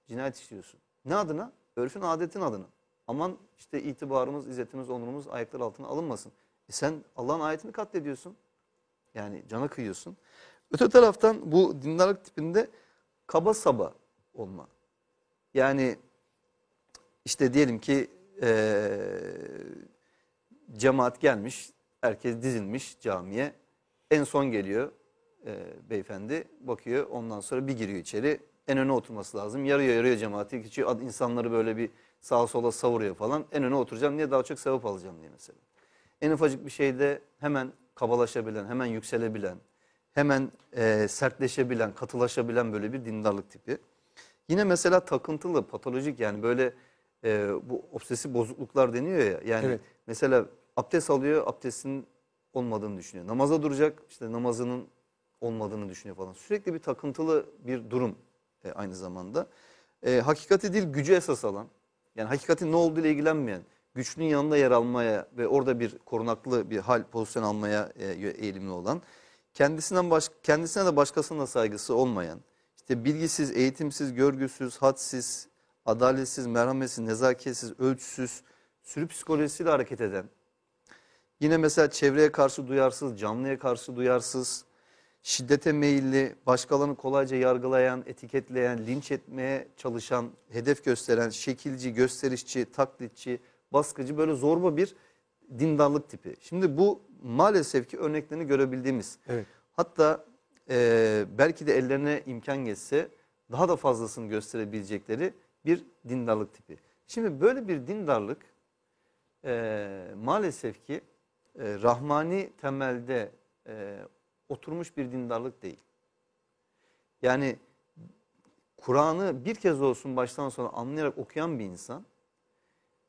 Cinayet işliyorsun. Ne adına? Örfün adetin adına. Aman işte itibarımız, izzetimiz, onurumuz ayaklar altına alınmasın. E sen Allah'ın ayetini katlediyorsun. Yani cana kıyıyorsun. Öte taraftan bu dindarlık tipinde kaba saba olma. Yani işte diyelim ki eee, cemaat gelmiş, herkes dizilmiş camiye. En son geliyor eee, beyefendi, bakıyor ondan sonra bir giriyor içeri. En öne oturması lazım. Yarıyor yarıyor cemaati. Ad- insanları böyle bir sağa sola savuruyor falan. En öne oturacağım niye daha çok sevap alacağım diye mesela. En ufacık bir şeyde hemen kabalaşabilen, hemen yükselebilen, hemen eee, sertleşebilen, katılaşabilen böyle bir dindarlık tipi. Yine mesela takıntılı, patolojik yani böyle e, bu obsesif bozukluklar deniyor ya. Yani Evet. mesela abdest alıyor, abdestin olmadığını düşünüyor. Namaza duracak, işte namazının olmadığını düşünüyor falan. Sürekli bir takıntılı bir durum e, aynı zamanda. E, hakikati değil gücü esas alan, yani hakikatin ne olduğu ile ilgilenmeyen, güçlünün yanında yer almaya ve orada bir korunaklı bir hal pozisyon almaya e, eğilimli olan, kendisinden baş, kendisine de başkasına saygısı olmayan, işte bilgisiz, eğitimsiz, görgüsüz, hadsiz, adaletsiz, merhametsiz, nezaketsiz, ölçüsüz, sürü psikolojisiyle hareket eden, yine mesela çevreye karşı duyarsız, canlıya karşı duyarsız, şiddete meyilli, başkalarını kolayca yargılayan, etiketleyen, linç etmeye çalışan, hedef gösteren, şekilci, gösterişçi, taklitçi, baskıcı böyle zorba bir dindarlık tipi. Şimdi bu maalesef ki örneklerini görebildiğimiz Evet. Hatta e, belki de ellerine imkan geçse daha da fazlasını gösterebilecekleri bir dindarlık tipi. Şimdi böyle bir dindarlık e, maalesef ki e, rahmani temelde e, oturmuş bir dindarlık değil. Yani Kur'an'ı bir kez olsun baştan sona anlayarak okuyan bir insan,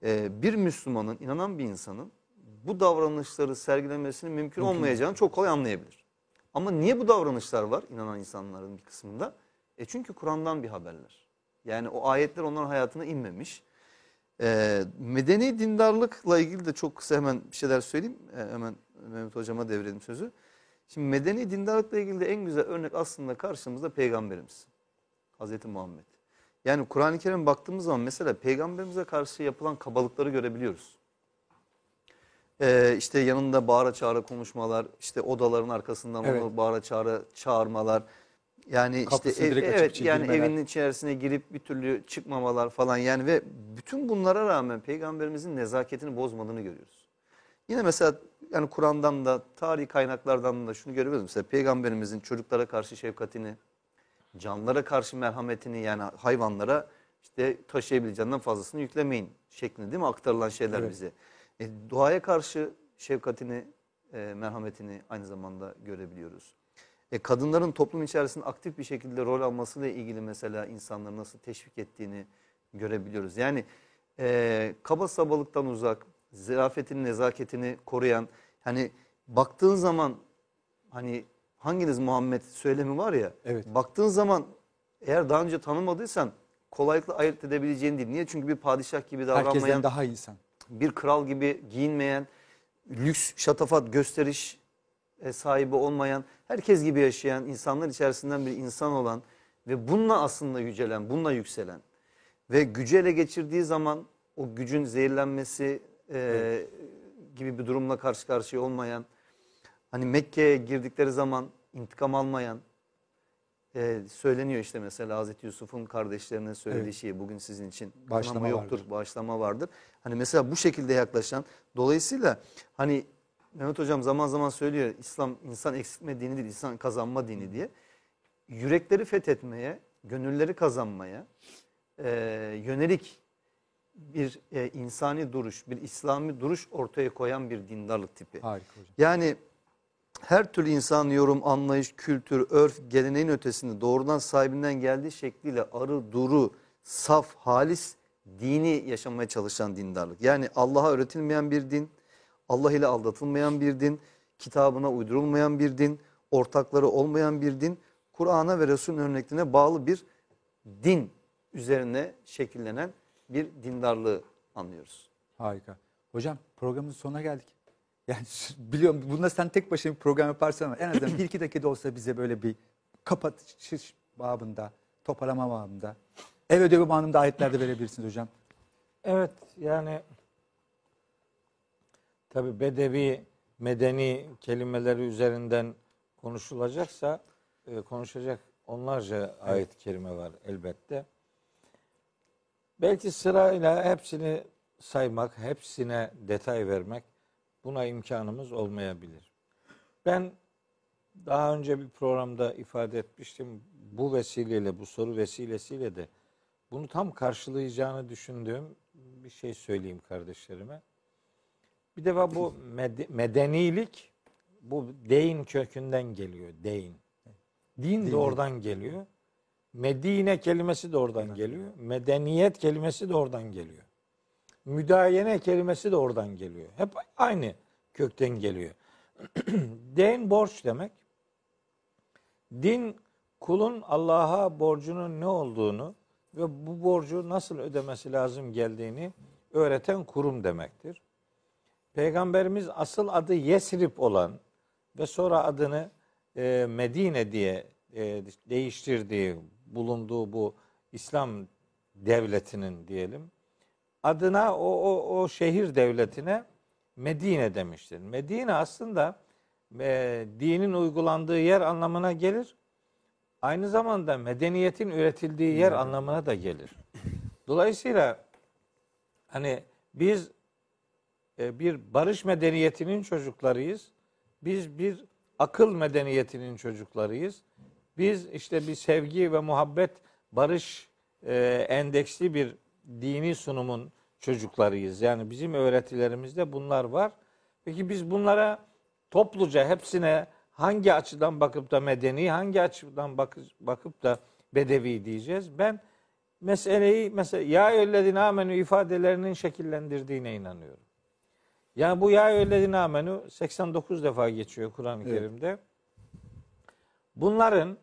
e, bir Müslümanın, inanan bir insanın bu davranışları sergilemesinin mümkün olmayacağını çok kolay anlayabilir. Ama niye bu davranışlar var inanan insanların bir kısmında? E çünkü Kur'an'dan bir haberler. Yani o ayetler onların hayatına inmemiş. Ee, medeni dindarlıkla ilgili de çok kısa hemen bir şeyler söyleyeyim. Ee, hemen Mehmet Hocama devredim sözü. Şimdi medeni dindarlıkla ilgili de en güzel örnek aslında karşımızda Peygamberimiz. Hazreti Muhammed. Yani Kur'an-ı Kerim'e baktığımız zaman mesela Peygamberimize karşı yapılan kabalıkları görebiliyoruz. Ee, işte yanında bağıra çağıra konuşmalar, işte odaların arkasından Evet. onu bağıra çağıra çağırmalar. Yani Kapısını işte ev- evet içeri yani girmeler. evinin içerisine girip bir türlü çıkmamalar falan yani ve bütün bunlara rağmen peygamberimizin nezaketini bozmadığını görüyoruz. Yine mesela yani Kur'an'dan da tarihi kaynaklardan da şunu görebiliyoruz. Mesela peygamberimizin çocuklara karşı şefkatini, canlara karşı merhametini yani hayvanlara işte taşıyabileceğinden fazlasını yüklemeyin şeklinde değil mi aktarılan şeyler Evet. bize. E, doğaya karşı şefkatini, e, merhametini aynı zamanda görebiliyoruz. E, kadınların toplum içerisinde aktif bir şekilde rol almasıyla ilgili mesela insanları nasıl teşvik ettiğini görebiliyoruz. Yani e, kaba sabalıktan uzak, zirafetini, nezaketini koruyan, hani baktığın zaman hani hanginiz Muhammed söylemi var ya, Evet. baktığın zaman eğer daha önce tanımadıysan kolaylıkla ayırt edebileceğin değil. Niye? Çünkü bir padişah gibi davranmayan, Herkesten daha iyi insan. bir kral gibi giyinmeyen, lüks, şatafat, gösteriş e, sahibi olmayan, herkes gibi yaşayan, insanlar içerisinden bir insan olan ve bununla aslında yücelen, bununla yükselen ve gücü ele geçirdiği zaman o gücün zehirlenmesi e, gibi bir durumla karşı karşıya olmayan, hani Mekke'ye girdikleri zaman intikam almayan, e, söyleniyor işte mesela Hazreti Yusuf'un kardeşlerine söylediği Evet. şey bugün sizin için Bağışlama yoktur, vardır. bağışlama vardır. Hani mesela bu şekilde yaklaşan dolayısıyla hani Mehmet Hocam zaman zaman söylüyor İslam insan eksiltme dini değil insan kazanma dini diye. Yürekleri fethetmeye, gönülleri kazanmaya e, yönelik bir e, insani duruş, bir İslami duruş ortaya koyan bir dindarlık tipi. Harika hocam. Yani her türlü insan yorum, anlayış, kültür, örf, geleneğin ötesinde doğrudan sahibinden geldiği şekliyle arı, duru, saf, halis dini yaşamaya çalışan dindarlık. Yani Allah'a öğretilmeyen bir din, Allah ile aldatılmayan bir din, kitabına uydurulmayan bir din, ortakları olmayan bir din, Kur'an'a ve Resul'ün örneklerine bağlı bir din üzerine şekillenen bir dindarlığı anlıyoruz. Harika. Hocam programın sonuna geldik. Yani biliyorum bunda sen tek başına bir program yaparsan ama en azından bir iki dakikada olsa bize böyle bir kapatış babında, toparlama babında. Ev ödevi bağımında ayetlerde verebilirsiniz hocam. Evet yani tabi bedevi medeni kelimeleri üzerinden konuşulacaksa e, konuşacak onlarca ayet-i kerime var elbette. Belki sırayla hepsini saymak, hepsine detay vermek buna imkanımız olmayabilir. Ben daha önce bir programda ifade etmiştim. Bu vesileyle, bu soru vesilesiyle de bunu tam karşılayacağını düşündüğüm bir şey söyleyeyim kardeşlerime. Bir defa bu med- medenilik bu deyin kökünden geliyor. Deyin. Din de oradan geliyor. Medine kelimesi de oradan geliyor. Medeniyet kelimesi de oradan geliyor. Müdayene kelimesi de oradan geliyor. Hep aynı kökten geliyor. Deyin borç demek. Din kulun Allah'a borcunun ne olduğunu ve bu borcu nasıl ödemesi lazım geldiğini öğreten kurum demektir. Peygamberimiz asıl adı Yesrib olan ve sonra adını e, Medine diye e, değiştirdiği, bulunduğu bu İslam devletinin diyelim adına o, o, o şehir devletine Medine demiştir. Medine aslında e, dinin uygulandığı yer anlamına gelir. Aynı zamanda medeniyetin üretildiği yer anlamına da gelir. Dolayısıyla hani biz e, bir barış medeniyetinin çocuklarıyız. Biz bir akıl medeniyetinin çocuklarıyız. Biz işte bir sevgi ve muhabbet, barış e, endeksli bir dini sunumun çocuklarıyız. Yani bizim öğretilerimizde bunlar var. Peki biz bunlara topluca hepsine hangi açıdan bakıp da medeni, hangi açıdan bakıp, bakıp da bedevi diyeceğiz? Ben meseleyi mesela ya eyyühellezine amenü ifadelerinin şekillendirdiğine inanıyorum. Yani bu ya eyyühellezine amenü 89 defa geçiyor Kur'an-ı Evet. Kerim'de. Bunların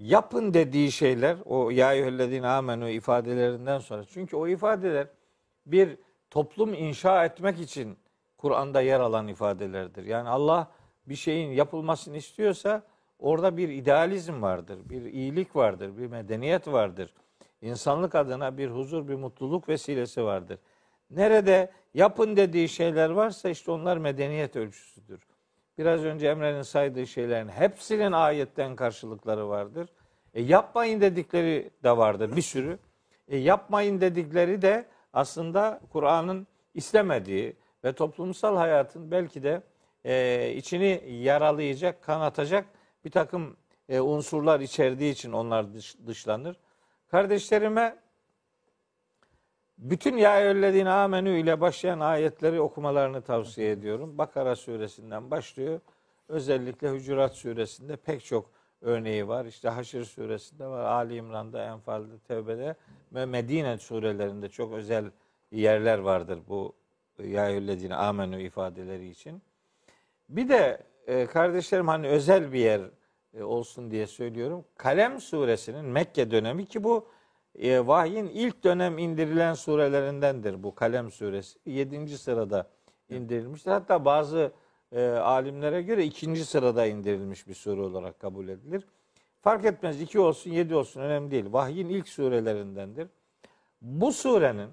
yapın dediği şeyler o ya eyyühellezine amenü ifadelerinden sonra. Çünkü o ifadeler bir toplum inşa etmek için Kur'an'da yer alan ifadelerdir. Yani Allah bir şeyin yapılmasını istiyorsa orada bir idealizm vardır, bir iyilik vardır, bir medeniyet vardır. İnsanlık adına bir huzur, bir mutluluk vesilesi vardır. Nerede yapın dediği şeyler varsa işte onlar medeniyet ölçüsüdür. Biraz önce Emre'nin saydığı şeylerin hepsinin ayetten karşılıkları vardır. E, yapmayın dedikleri de vardır bir sürü. E, yapmayın dedikleri de aslında Kur'an'ın istemediği ve toplumsal hayatın belki de e, içini yaralayacak, kanatacak bir takım e, unsurlar içerdiği için onlar dış, dışlanır. Kardeşlerime bütün ya eyyühellezine amenü ile başlayan ayetleri okumalarını tavsiye ediyorum. Bakara suresinden başlıyor. Özellikle Hucurat suresinde pek çok örneği var. İşte Haşr suresinde var, Ali İmran'da, Enfal'de, Tevbe'de ve Medine surelerinde çok özel yerler vardır bu ya eyyühellezine amenü ifadeleri için. Bir de e, kardeşlerim hani özel bir yer e, olsun diye söylüyorum. Kalem suresinin Mekke dönemi ki bu e, vahyin ilk dönem indirilen surelerindendir bu Kalem suresi. Yedinci sırada indirilmiştir. Hatta bazı e, alimlere göre ikinci sırada indirilmiş bir sure olarak kabul edilir. Fark etmez iki olsun yedi olsun önemli değil. Vahyin ilk surelerindendir. Bu surenin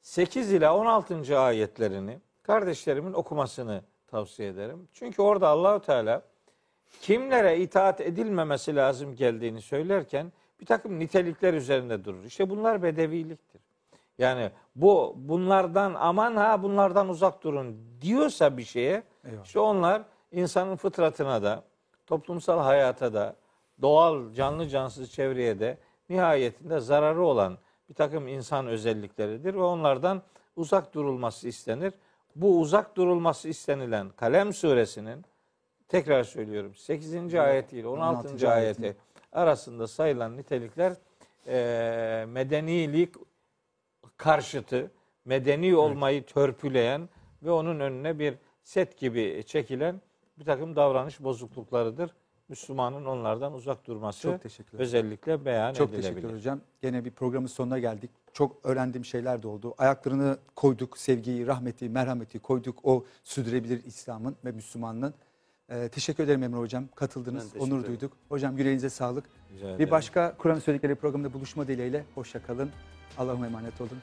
8 ila 16. ayetlerini kardeşlerimin okumasını tavsiye ederim. Çünkü orada Allahü Teala kimlere itaat edilmemesi lazım geldiğini söylerken bir takım nitelikler üzerinde durur. İşte bunlar bedeviliktir. Yani bu bunlardan aman ha bunlardan uzak durun diyorsa bir şeye Eyvallah. işte onlar insanın fıtratına da toplumsal hayata da doğal canlı cansız çevreye de nihayetinde zararı olan bir takım insan özellikleridir ve onlardan uzak durulması istenir. bu uzak durulması istenilen Kalem suresinin tekrar söylüyorum 8. ayet ile 16. 16. ayeti arasında sayılan nitelikler eee medenilik karşıtı, medeni olmayı törpüleyen ve onun önüne bir set gibi çekilen bir takım davranış bozukluklarıdır. Müslümanın onlardan uzak durması Çok teşekkür ederim. özellikle beyan Çok edilebilir. teşekkür hocam. Gene bir programın sonuna geldik. Çok öğrendiğim şeyler de oldu. Ayaklarını koyduk, sevgiyi, rahmeti, merhameti koyduk. O sürdürebilir İslam'ın ve Müslümanlığın. Ee, teşekkür ederim Emre Hocam. Katıldınız, onur ederim. duyduk. Hocam yüreğinize sağlık. Rica Bir ederim. başka Kur'an söyledikleri programında buluşma dileğiyle. Hoşça kalın. Allah'ıma emanet olun.